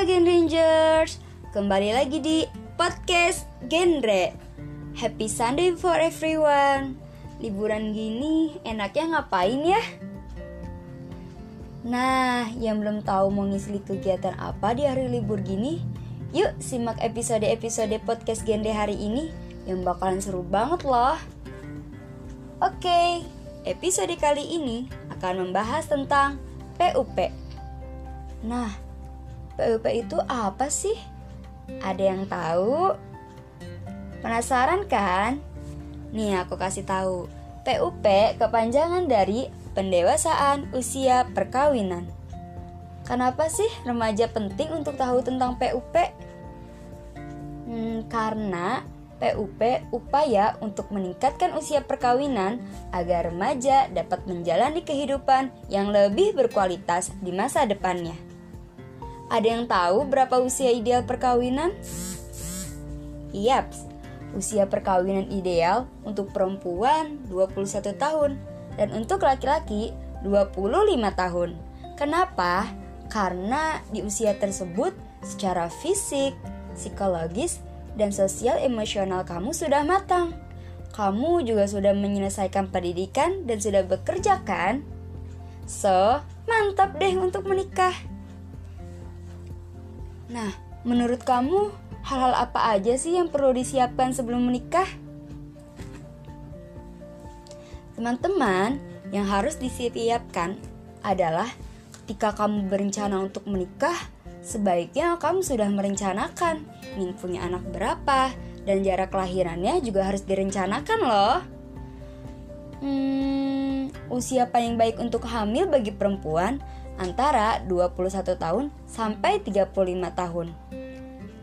Gen Rangers, kembali lagi di podcast Genre. Happy Sunday for everyone. Liburan gini enaknya ngapain ya? Nah, yang belum tahu mau ngisi kegiatan apa di hari libur gini, yuk simak episode-episode podcast Genre hari ini yang bakalan seru banget loh. Oke, episode kali ini akan membahas tentang PUP. Nah, PUP itu apa sih? Ada yang tahu? Penasaran kan? Nih aku kasih tahu. PUP kepanjangan dari pendewasaan usia perkawinan. Kenapa sih remaja penting untuk tahu tentang PUP? Hmm, karena PUP upaya untuk meningkatkan usia perkawinan agar remaja dapat menjalani kehidupan yang lebih berkualitas di masa depannya. Ada yang tahu berapa usia ideal perkawinan? Yaps, usia perkawinan ideal untuk perempuan 21 tahun dan untuk laki-laki 25 tahun. Kenapa? Karena di usia tersebut secara fisik, psikologis, dan sosial emosional kamu sudah matang. Kamu juga sudah menyelesaikan pendidikan dan sudah bekerja kan? So, mantap deh untuk menikah. Nah, menurut kamu hal-hal apa aja sih yang perlu disiapkan sebelum menikah? Teman-teman, yang harus disiapkan adalah ketika kamu berencana untuk menikah, sebaiknya kamu sudah merencanakan ingin punya anak berapa dan jarak kelahirannya juga harus direncanakan loh. Hmm, usia paling baik untuk hamil bagi perempuan antara 21 tahun sampai 35 tahun.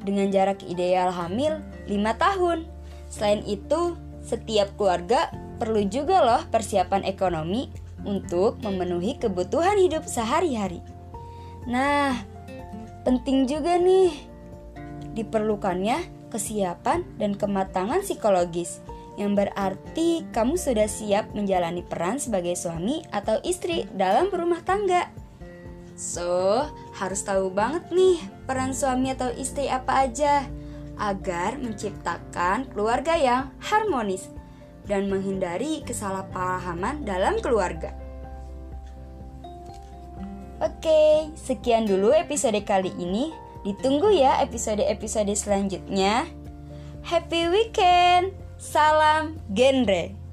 Dengan jarak ideal hamil 5 tahun. Selain itu, setiap keluarga perlu juga loh persiapan ekonomi untuk memenuhi kebutuhan hidup sehari-hari. Nah, Penting juga nih diperlukannya kesiapan dan kematangan psikologis yang berarti kamu sudah siap menjalani peran sebagai suami atau istri dalam rumah tangga. So, harus tahu banget nih peran suami atau istri apa aja agar menciptakan keluarga yang harmonis dan menghindari kesalahpahaman dalam keluarga. Oke, sekian dulu episode kali ini. Ditunggu ya episode-episode selanjutnya. Happy weekend. Salam genre.